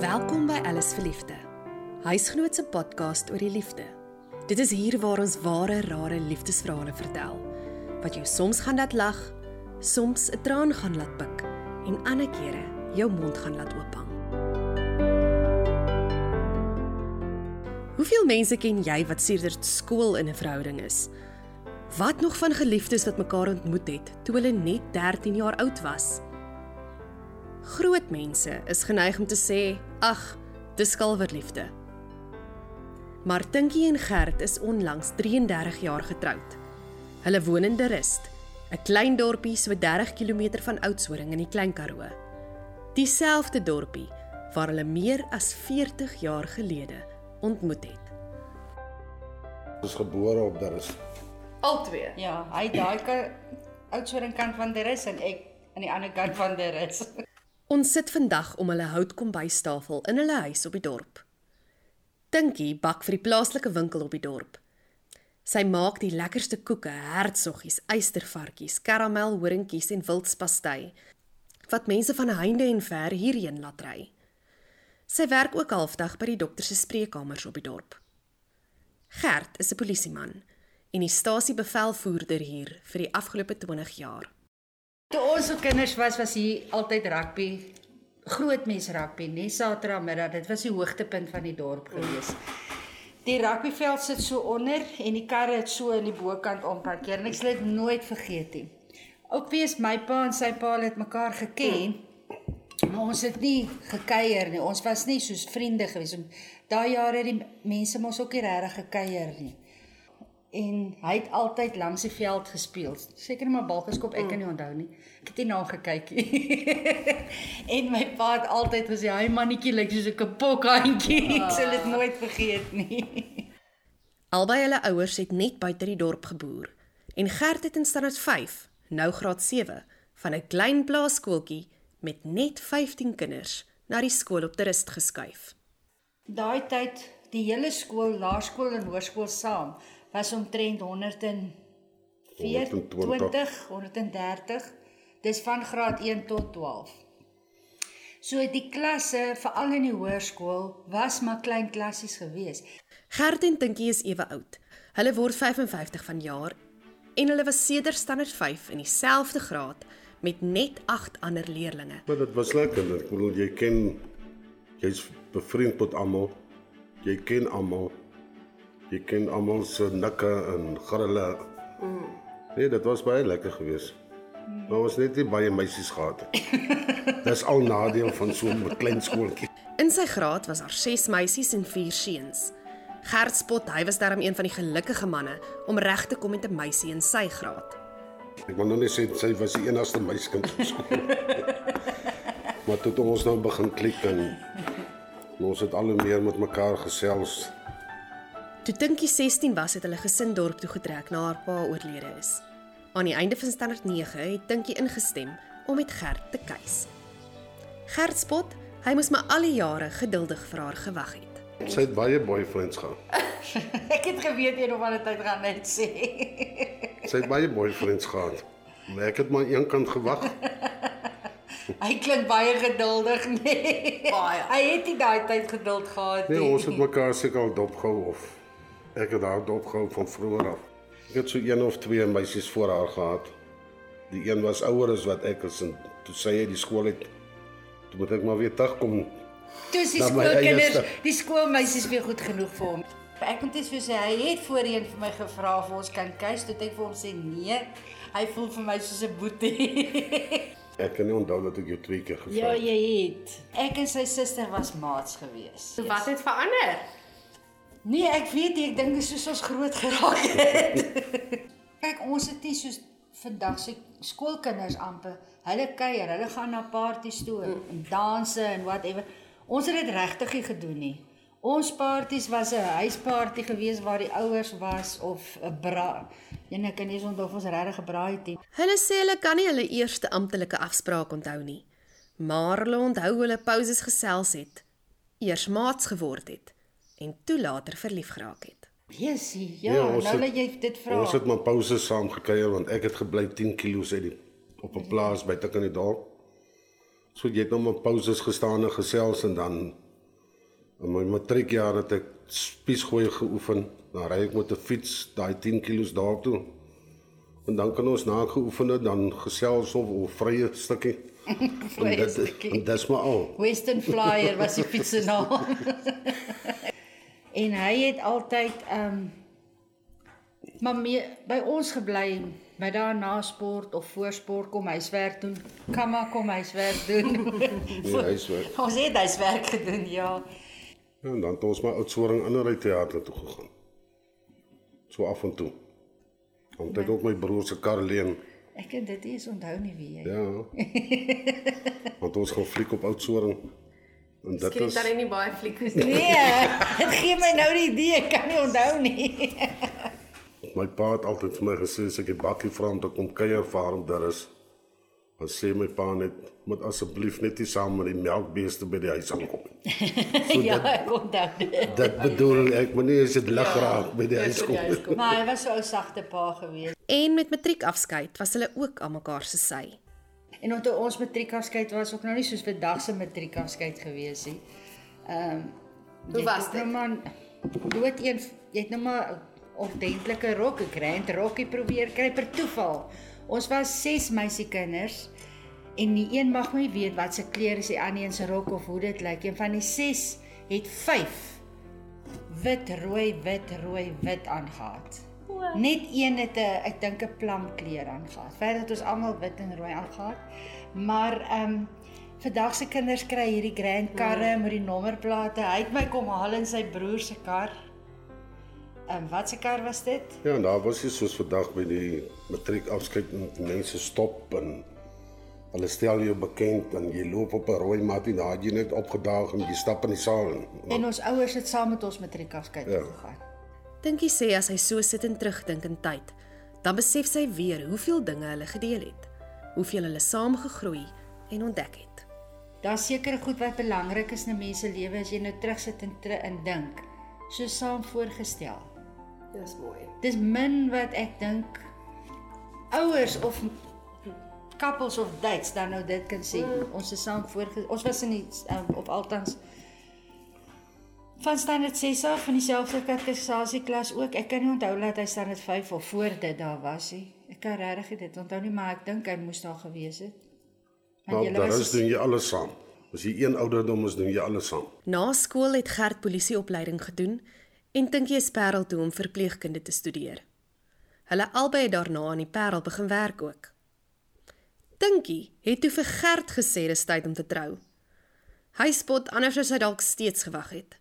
Welkom by Alles vir Liefde. Huisgenoot se podcast oor die liefde. Dit is hier waar ons ware, rare liefdesverhale vertel wat jou soms gaan laat lag, soms 'n traan gaan laat pik en ander kere jou mond gaan laat oophang. Hoeveel mense ken jy wat sedert skool in 'n verhouding is? Wat nog van geliefdes wat mekaar ontmoet het toe hulle net 13 jaar oud was? Groot mense is geneig om te sê, "Ag, dis kalverliefde." Maar Tinkie en Gert is onlangs 33 jaar getroud. Hulle woon in De Rust, 'n klein dorpie so 30 km van Oudtshoorn in die Klein Karoo. Dieselfde dorpie waar hulle meer as 40 jaar gelede ontmoet het. is gebore op is Albei. Ja, hy daai ka- Oudtshoorn kant van die rus en ek aan die ander kant van die rus. Ons sit vandag om hulle houtkombuistafel in hulle huis op die dorp. Tinkie bak vir die plaaslike winkel op die dorp. Sy maak die lekkerste koeke, hertsoggies, eystervarkies, karamel horingkies en wildspastei wat mense van heinde en ver hierheen laat ry. Sy werk ook halfdag by die dokter se spreekkamers op die dorp. Gert is 'n polisieman en die stasiebevelvoerder hier vir die afgelope 20 jaar. Toe ons so kinders was, was hier altyd rugby. Groot mens rugby, nee, Saterdagmiddag. Dit was die hoogtepunt van die dorp gewees. Die rugbyveld sit so onder en die karre het so in die bokant omparkeer en ek sal dit nooit vergeet nie. Obvious my pa en sy pa het mekaar geken. Maar ons het nie gekuier nie. Ons was nie soos vriende gewees. Daai jare het die mense mos ook nie regtig gekuier nie. En hy het altyd langs die veld gespeel. Seker maar bal geskop, ek kan nie onthou nie. Ek het nie na hom gekyk nie. en my pa het altyd gesê hy mannetjie lyk soos 'n kapokhandjie. Ek sal dit nooit vergeet nie. Albei hulle ouers het net buite die dorp geboer en Gert het in standaard 5, nou graad 7, van 'n klein plaaskooltjie met net 15 kinders na die skool op die rust geskuif. Daai tyd, die hele skool, laerskool en hoërskool saam, was omtrent 140, 130. Dis van graad 1 tot 12. So die klasse, veral in die hoërskool, was maar klein klassies gewees. Gert en Tinkie is ewe oud. Hulle word 55 van jaar en hulle was sedert standaard 5 in dieselfde graad met net 8 ander leerdlinge. maar dit was lekker. Ek bedoel jy ken jy's bevriend met almal. Jy ken almal. Jy ken almal se nikke en grille. Nee, dit was baie lekker geweest. Maar ons net nie baie meisies gehad het. Dis al nadeel van so 'n klein skooltjie. In sy graad was daar 6 meisies en 4 seuns. Gert spot, hy was darm een van die gelukkige manne om reg te kom met 'n meisie in sy graad. Ek wil nou net sê sy was die enigste meisiekind op skool. maar toe ons nou begin klik en ons het al hoe meer met mekaar gesels. Toe Tinkie 16 was, het hulle gesin dorp toe getrek na haar pa oorlede is. Aan die einde van standaard 9 het Tinkie ingestem om met Gert te keis. Gert spot, hy moes maar al die jare geduldig vir haar gewag het. Sy het baie boyfriends gehad. Ek het geweet een of ander tyd gaan net sê. Sy het baie boyfriends gehad. Maar ek het maar een kant gewag. Hy klink baie geduldig, nee. Baie. Hy het nie daai tyd geduld gehad Nee, ons het mekaar seker al dopgehou of ek het haar dopgehou van vroeër af. Ek het so een of twee meisies voor haar gehad. Die een was ouer as wat ek is en toe sy uit die skool het, toe moet ek maar weer terugkom. Dis die Na my eie skoolkinders, die skoolmeisies weer goed genoeg vir hom. Ek moet net vir sê hy het voorheen vir my gevra of ons kan kuis, toe ek vir hom sê nee. Hy voel vir my soos 'n boetie. Ek kan nie onthou dat ek jou twee keer gevra ja, het. jy het. Ek en sy suster was maats gewees. So wat het verander? Nee, ek weet nie, ek dink dis soos ons groot geraak het. Kyk, ons het nie soos vandag se skoolkinders amper. Hulle kuier, hulle gaan na parties toe en, en danse en whatever. Ons het dit regtig nie gedoen nie. Ons parties was 'n huisparty gewees waar die ouers was of 'n bra. Ene kan nie eens onthou of ons regtig gebraai het nie. Hulle sê hulle kan nie hulle eerste amptelike afspraak onthou nie, maar hulle onthou hoe hulle pauses gesels het, eers maats geword het en toe later verlief geraak het. Jesusie, ja, Ja, nou het- dat jy dit vra. Ons het maar pauses saam gekuier want ek het gebly 10 km uit die op 'n plaas buite kan die dorp. So jy het nou maar pauses gestaan en gesels en dan In my matriekjaar het ek spiesgooi geoefen. Dan ry ek met 'n fiets daai 10 km daartoe. En dan kan ons na geoefen het dan gesels of 'n vrye stukkie. En dit en dis maar al. Western Flyer was die fiets se naam. en hy het altyd ehm um, maar mee, by ons gebly by daar na sport of voor sport kom huiswerk doen. Kom maar kom huiswerk doen. Nee, hy sê. ons het huiswerk gedoen, ja. Ja, en dan het ons maar Oudtshoorn ander teater toe gegaan. So af en toe. Dan het ek ook my broer se kar leen. Ek kan dit nie eens onthou nie wie jy. Ja. Want ons gaan fliek op Oudtshoorn. En dit Skryf is daar nie baie flieks nie. Nee, dit gee my nou die idee, ek kan nie onthou nie. my pa het altyd vir my gesê as ek 'n bakkie vra om te kom kuier farm daar is. Dan sê my pa net moet asseblief net nie saam met die melkbeeste by die huis aankom nie. ja, ek onthou dit. Dit bedoel ek moet nie as dit lig raak by die huis kom. Maar hy was so 'n sagte pa gewees. En met matriekafskeid was hulle ook aan mekaar se sy. En onthou ons matriekafskeid was ook nou nie soos vandag se matriekafskeid gewees nie. Ehm um, Hoe was dit? Nou maar dood een jy het nou maar 'n ordentlike rok, 'n grand rokkie probeer kry per toeval. Ons was 6 meisiekinders en die een mag my nie weet wat se kleur is die ander een se rok of hoe dit lyk. Een van die 6 het 5 wit, rooi, wit, rooi, wit aangehad. Net een het 'n ek dink 'n plamkleur aangehad. Verder het ons almal wit en rooi aangehad. Maar ehm um, vandag se kinders kry hierdie grand karre met die nommerplate. Hy het my kom haal in sy broer se kar. Ehm um, wat se kar was dit? Ja, en daar was jy soos vandag by die matriekafskeid en mense stop en hulle stel jou bekend en jy loop op 'n rooi mat en daar het jy net opgedaag en jy stap in die saal in. En ons ouers het saam met ons matriekafskeid Ja. ja. gegaan. Dinkie sê as hy so sit en terugdink in tyd, dan besef sy weer hoeveel dinge hulle gedeel het, hoeveel hulle saam gegroei en ontdek het. Daar's sekere goed wat belangrik is in 'n mens se lewe as jy nou terugsit en ter in dink. So saam voorgestel. Dis mooi. Dis min wat ek dink ouers of couples of dates dan nou dit kan sê. Mm. Ons is saam voor ons was in die um, of althans van standaard 6 af van dieselfde kategorie klas ook. Ek kan nie onthou dat hy standaard 5 of voor dit daar was nie. Ek kan regtig dit onthou nie, maar ek dink hy moes daar gewees het. Want Maar julle daar was is doen jy alles saam. As jy een ouderdom is, doen jy alles saam. Na skool het Gert polisieopleiding gedoen en Tinkie is Parel toe om verpleegkunde te studeer. Hulle albei het daarna aan die Parel begin werk ook. Tinkie het toe vir Gert gesê dis tyd om te trou. Hy spot anders as hy dalk steeds gewag het.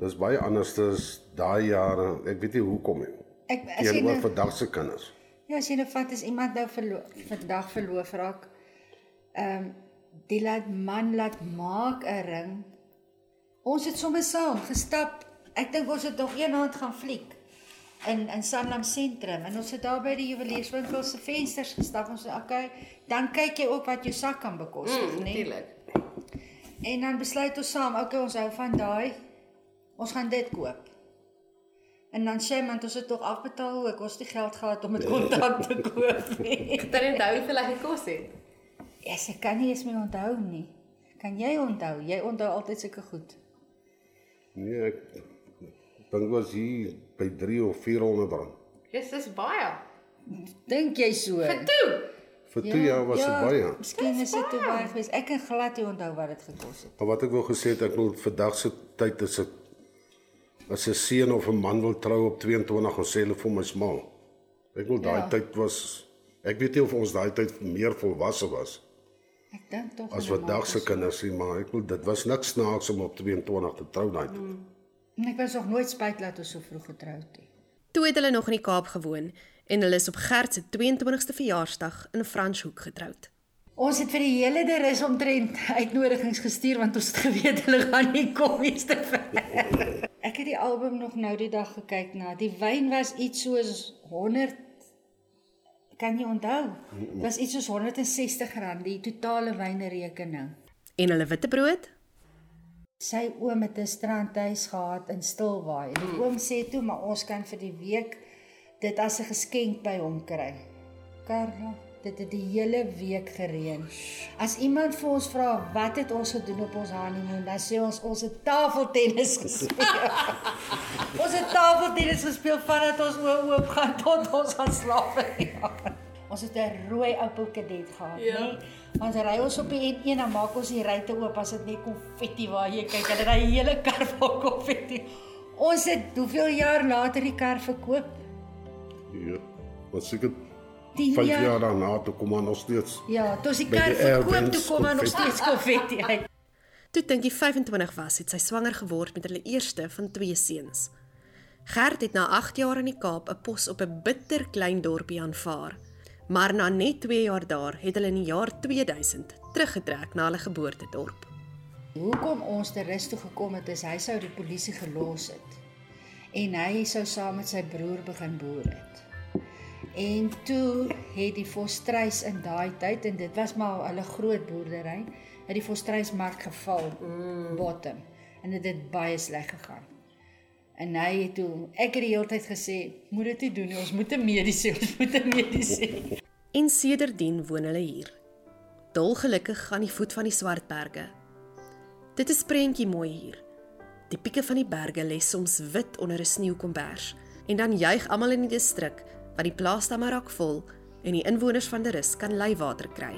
Dis baie anders as daai jare. Ek weet nie hoekom nie. ek as jy nou, vandag se kinders. ja, as jy nou vat as iemand nou verlo vandag verloof raak, ehm um, die laat man laat maak 'n ring. Ons het sommer saam gestap. Ek dink ons het nog eendag gaan fliek in in Sanlam sentrum en ons het daar by die juwelierswinkel se vensters gestap. Ons sê, "Oké, dan kyk jy ook wat jou sak kan bekostig, Mm, né?" Natuurlik. En dan besluit ons saam, okay, ons hou van daai. Ons gaan dit koop. En dan sê man, ons het tog afbetaal ook. Ons het die geld gehad om dit kontant te koop. nie. Dan onthou hoeveel hy gekos het. yes, ek kan nie eens meer onthou nie. Kan jy onthou? Jy onthou altyd sulke goed. Nee, ek dink was hier by 3 of 400 rand. Dis dis baie. Dink jy so? Toe. Vir 2 jaar was dit baie. Miskien is dit te baie geweest. Ek kan glad nie onthou wat dit gekos het. Maar wat ek wou gesê het, ek wil vandag se tyd is dit as 'n seun of 'n man wil trou op 22 en sê hulle vir my smal. Ek wil daai Ja. tyd was ek weet nie of ons daai tyd meer volwasse was Ek dink tog as vandag se ons- kinders nie, maar ek wil dit was niks snaaks om op 22 te trou daai tyd. En Ek was nog nooit spyt dat ons so vroeg getroud het. Toe het hulle nog in die Kaap gewoon en hulle is op Gert se 22ste verjaarsdag in Franshoek getroud. Ons het vir die hele derus omtrent uitnodigings gestuur want ons het geweet hulle gaan nie kom eens te ver. Ek het die album nog nou die dag gekyk na. Die wyn was iets soos 100 kan jy onthou? Dit was iets soos 160 rand die totale wynerekening. En hulle witbrood? Sy oom het 'n strandhuis gehad in Stilbaai. En die oom sê toe maar ons kan vir die week dit as 'n geskenk by hom kry. Karla, Dit het die hele week gereën. As iemand vir ons vra wat het ons gedoen op ons honeymoon, dan sê ons ons het tafeltennis gespeel. ons het tafeltennis gespeel vandat ons oë oop gaan tot ons gaan slaap. ons het 'n rooi Opel Kadett gehad, Ja. ja. nê? Ons ry ons op die N1 dan maak ons die ruitte oop as dit net konfetti waar jy kyk, en dit daai hele kar vol konfetti. Ons het hoeveel jaar later die kar verkoop? Ja. Maar seker 10 5 jaar. jaar daarna toe kom maar nog steeds. Ja, toe ons die die verkoop, toe kom daar nog steeds konfetti uit. Toe Dinkie 25 was, het sy swanger geword met hulle eerste van twee seuns. Gert het na 8 jaar in die Kaap 'n pos op 'n bitter klein dorpie aanvaar. Maar na net 2 jaar daar het hulle in die jaar 2000 teruggetrek na hulle geboortedorp. Hoekom ons te rus toe gekom het is hy sou die polisie gelos het. En hy sou saam met sy broer begin boer het. En toe het die Volstruis in daai tyd en dit was maar hulle groot boerdery, het die Volstruismark geval mm. bottom en dit het baie sleg gegaan. En hy het toe ek het die hele tyd gesê, moet dit nie doen nie, ons moet 'n medies hê, ons moet 'n medies hê. En sedertdien woon hulle hier. Dolgelukkig aan die voet van die Swartberge. Dit is prentjie mooi hier. Die pieke van die berge lê soms wit onder 'n sneeukombers en dan juig almal in die distrik want die plaasdamme raak vol en die inwoners van Derus kan leiwater kry.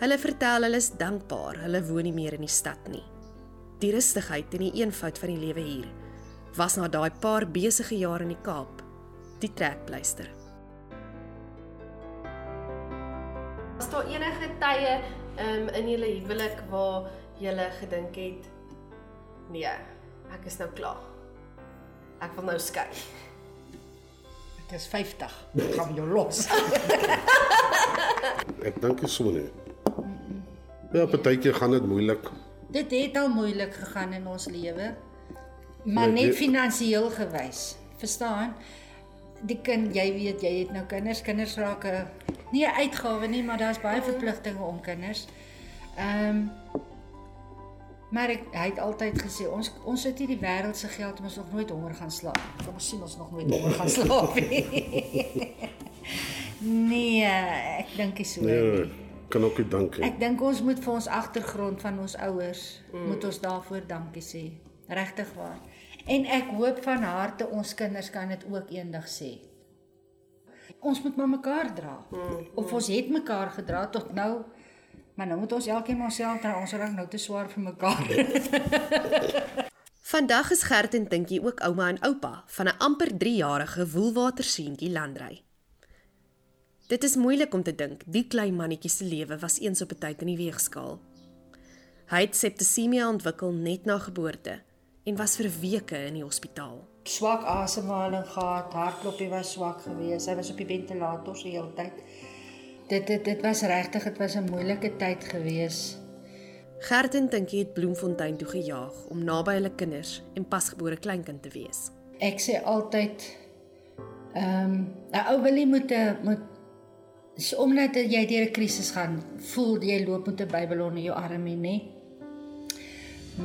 Hulle vertel hulle is dankbaar hulle woon nie meer in die stad nie. Die rustigheid en die eenvoud van die lewe hier was na daai paar besige jare in die Kaap die trekpleister. Was daar enige tye um, in julle huwelik waar julle gedink het nee, ek is nou klaar. Ek wil nou skei. Ek is 50. Ek gaan jou los. Ek dink dit so nie. Ja, partykeer gaan dit moeilik. Dit het al moeilik gegaan in ons lewe. Maar Ja, net dit- finansiëel gewys. Verstaan? Die kind, jy weet, jy het nou kinders, kinders raak 'n nie 'n uitgawe nie, maar daar's baie verpligtinge om kinders. Ehm um, maar ek hy het altyd gesê ons ons het nie die wêreld se geld om ons nog nooit honger gaan slaap. Kom ons sien ons nog nooit honger gaan slaap nie. nee, ek dink nie so nie. Nee, kan ook nie dink nie. Ek dink ons moet vir ons agtergrond van ons ouers mm. moet ons daarvoor dankie sê. Regtig waar. En ek hoop van harte ons kinders kan dit ook eendag sê. Ons moet maar mekaar dra. Mm. Of ons het mekaar gedra tot nou. Maar nou moet ons elkeen maar self dra. Ons raak nou te swaar vir mekaar. Vandag is Gert en Dinkie ook ouma en oupa van 'n amper 3-jarige woelwater seentjie Landry. Dit is moeilik om te dink die klein mannetjie se lewe was eens op 'n tyd in die weegskaal. Hy het septisemia ontwikkel net na geboorte en was vir weke in die hospitaal. swak asemhaling gehad, hartklopie was swak geweest. Hy was op die ventilator se hele tyd. Dit dit dit was regtig, dit was 'n moeilike tyd geweest. Gert en Dinkie het Bloemfontein toe gejaag om naby hulle kinders en pasgebore kleinkind te wees. Ek sê altyd ehm um, 'n ou wil nie moet 'n moet is omdat jy deur 'n krisis gaan, voel jy loop met 'n Bybel onder jou arm nie, nê?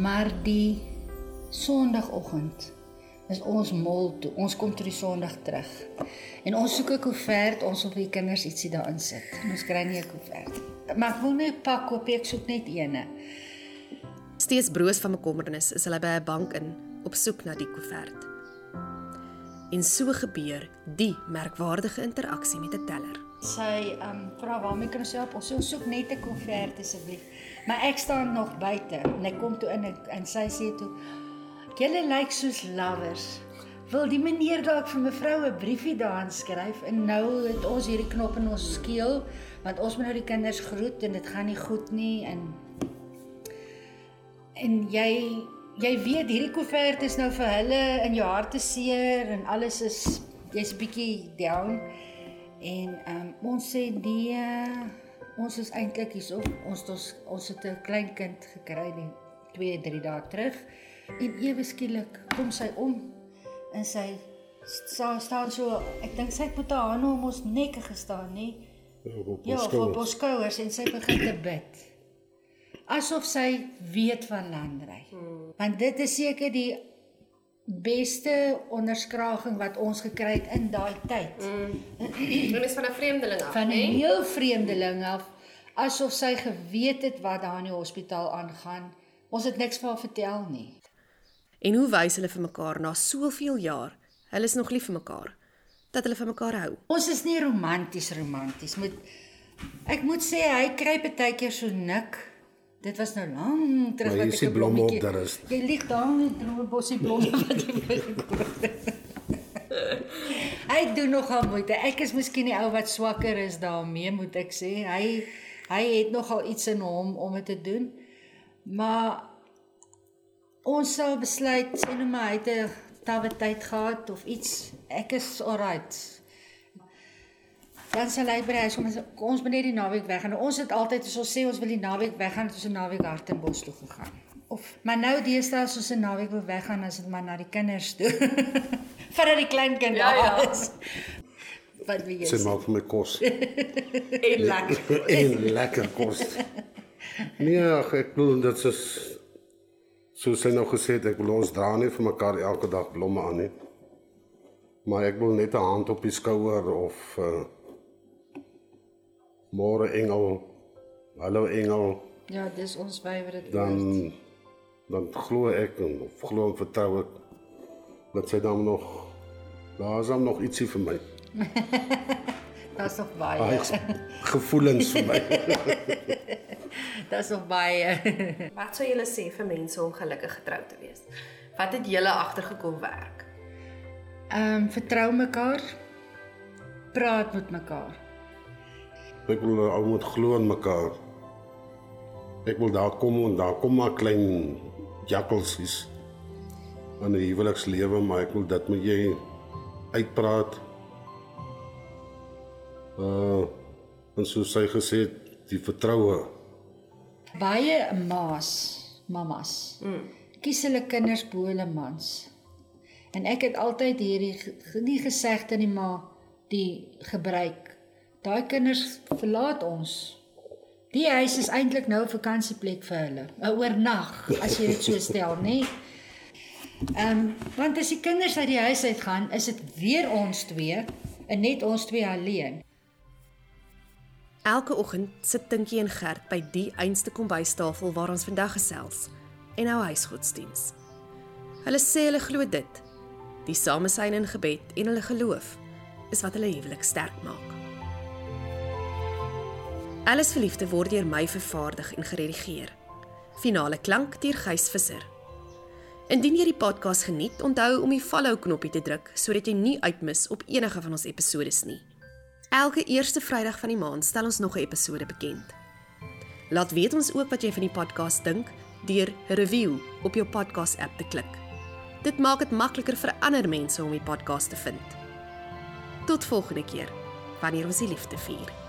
Maar die Sondagoggend is ons mol toe. Ons kom toe die Sondag terug. En ons soek 'n koevert, ons wil vir die kinders ietsie daarin sit. En ons kry nie 'n koevert. Maar ek wil net 'n pak koop, ek soek net eene. Steeds broos van bekommernis is hulle by 'n bank in op soek na die koevert. En so gebeur die merkwaardige interaksie met 'n teller. Sy ehm um, vra waarmee kan ons help? Ons ons soek net 'n koevert asseblief. Maar ek staan nog buite en ek kom toe in en, en sy sê toe: "Julle lyk soos lovers. Wil die meneer dalk vir mevrou 'n briefie daarin skryf?" En nou het ons hierdie knop in ons skeel want ons moet nou die kinders groet en dit gaan nie goed nie en en jy jy weet hierdie koevert is nou vir hulle in jou hart te seer en alles is jy's 'n bietjie down en um, ons sê nee ons is eintlik hierso ons ons ons het 'n klein kind gekry die 2 3 dae terug en ewe skielik kom sy om en sy sta, staan so ek dink sy het met haar hande om ons nekke gestaan nê Op ja op skouers. ons skouers en sy begin te bid asof sy weet van landry. Hmm. Want dit is seker die beste onderskraging wat ons gekry het in daai tyd. Mm. En dis van 'n vreemdeling af, Van 'n heel vreemdeling af asof sy geweet het wat daar in die hospitaal aangaan. Ons het niks haar vertel nie. En hoe wys hulle vir mekaar na soveel jaar? Hulle is nog lief vir mekaar. Dat hulle vir mekaar hou. Ons is nie romanties romanties. Moet ek moet sê hy kry baie keer so nik. Dit was nou lank terug Maar wat die ek 'n blommetjie-. Jy lig daar met droë bossie blomme wat jy gekoop het. Hy doen nogal moeite. Ek is miskien die ou wat swakker is daarmee, moet ek sê. Hy hy het nogal iets in hom om dit te doen. Maar ons sal besluit sê nou maar hy het 'n tawe tyd gehad of iets. Ek is alright. Dan sal hy by huis kom en sê ons moet net die naweek weggaan. Nou, Ons het altyd as ons sê ons wil die naweek weggaan, het ons 'n naweek Hartenbos toe gegaan. Of maar nou deesdae as ons 'n naweek wil weggaan, as dit maar na die kinders toe. Voordat die klein kind Ja, ja. daar is. Wat wil jy Sy maak vir my kos En lekker. en lekker kos. Nee, ag, ek bedoel dit is soos sy nou gesê het, ek wil ons dra nie vir mekaar elke dag blomme aan nie. Maar ek wil net 'n hand op die skouer of uh môre engel, hallo engel, Ja, dis ons favorite dan woord. dan glo ek en of glo en vertrou ek dat sy dan nog daar is dan nog ietsie vir my. Daar's nog baie. Baie gevoelens vir my. Daar's nog baie. Wat sou julle sê vir mense om gelukkig getroud te wees? Wat het julle agtergekom werk? Ehm um, vertrou mekaar. Praat met mekaar. Ek wil ou moet glo in mekaar. Ek wil daar kom en daar kom maar klein jakkalsies in 'n huwelikslewe, maar ek wil dit moet jy uitpraat. Uh en soos sy gesê het, die vertroue. Baie ma's, mamas. Mm. Kies hulle kinders bo hulle mans. En ek het altyd hierdie nie gesegde nie, maar die gebruik. Daai kinders verlaat ons. Die huis is eintlik nou 'n vakansieplek vir hulle. 'n Oornag, as jy dit so stel, nê? Ehm, um, want as die kinders uit die huis uitgaan, is dit weer ons twee en net ons twee alleen. Elke oggend sit Tinkie en Gert by die einste kombuistafel waar ons vandag gesels en hou huisgodsdiens. Hulle sê hulle glo dit. Die samesyn in gebed en hulle geloof is wat hulle huwelik sterk maak. Alles verliefde word deur my vervaardig en geredigeer. Finale klank deur Gys Visser. Indien jy die podcast geniet, onthou om die follow knoppie te druk sodat jy nie uitmis op enige van ons episode nie. Elke eerste Vrydag van die maand stel ons nog 'n episode bekend. Laat weet ons ook wat jy van die podcast dink deur 'n review op jou podcast app te klik. Dit maak dit makliker vir ander mense om die podcast te vind. Tot volgende keer wanneer ons die liefde vier.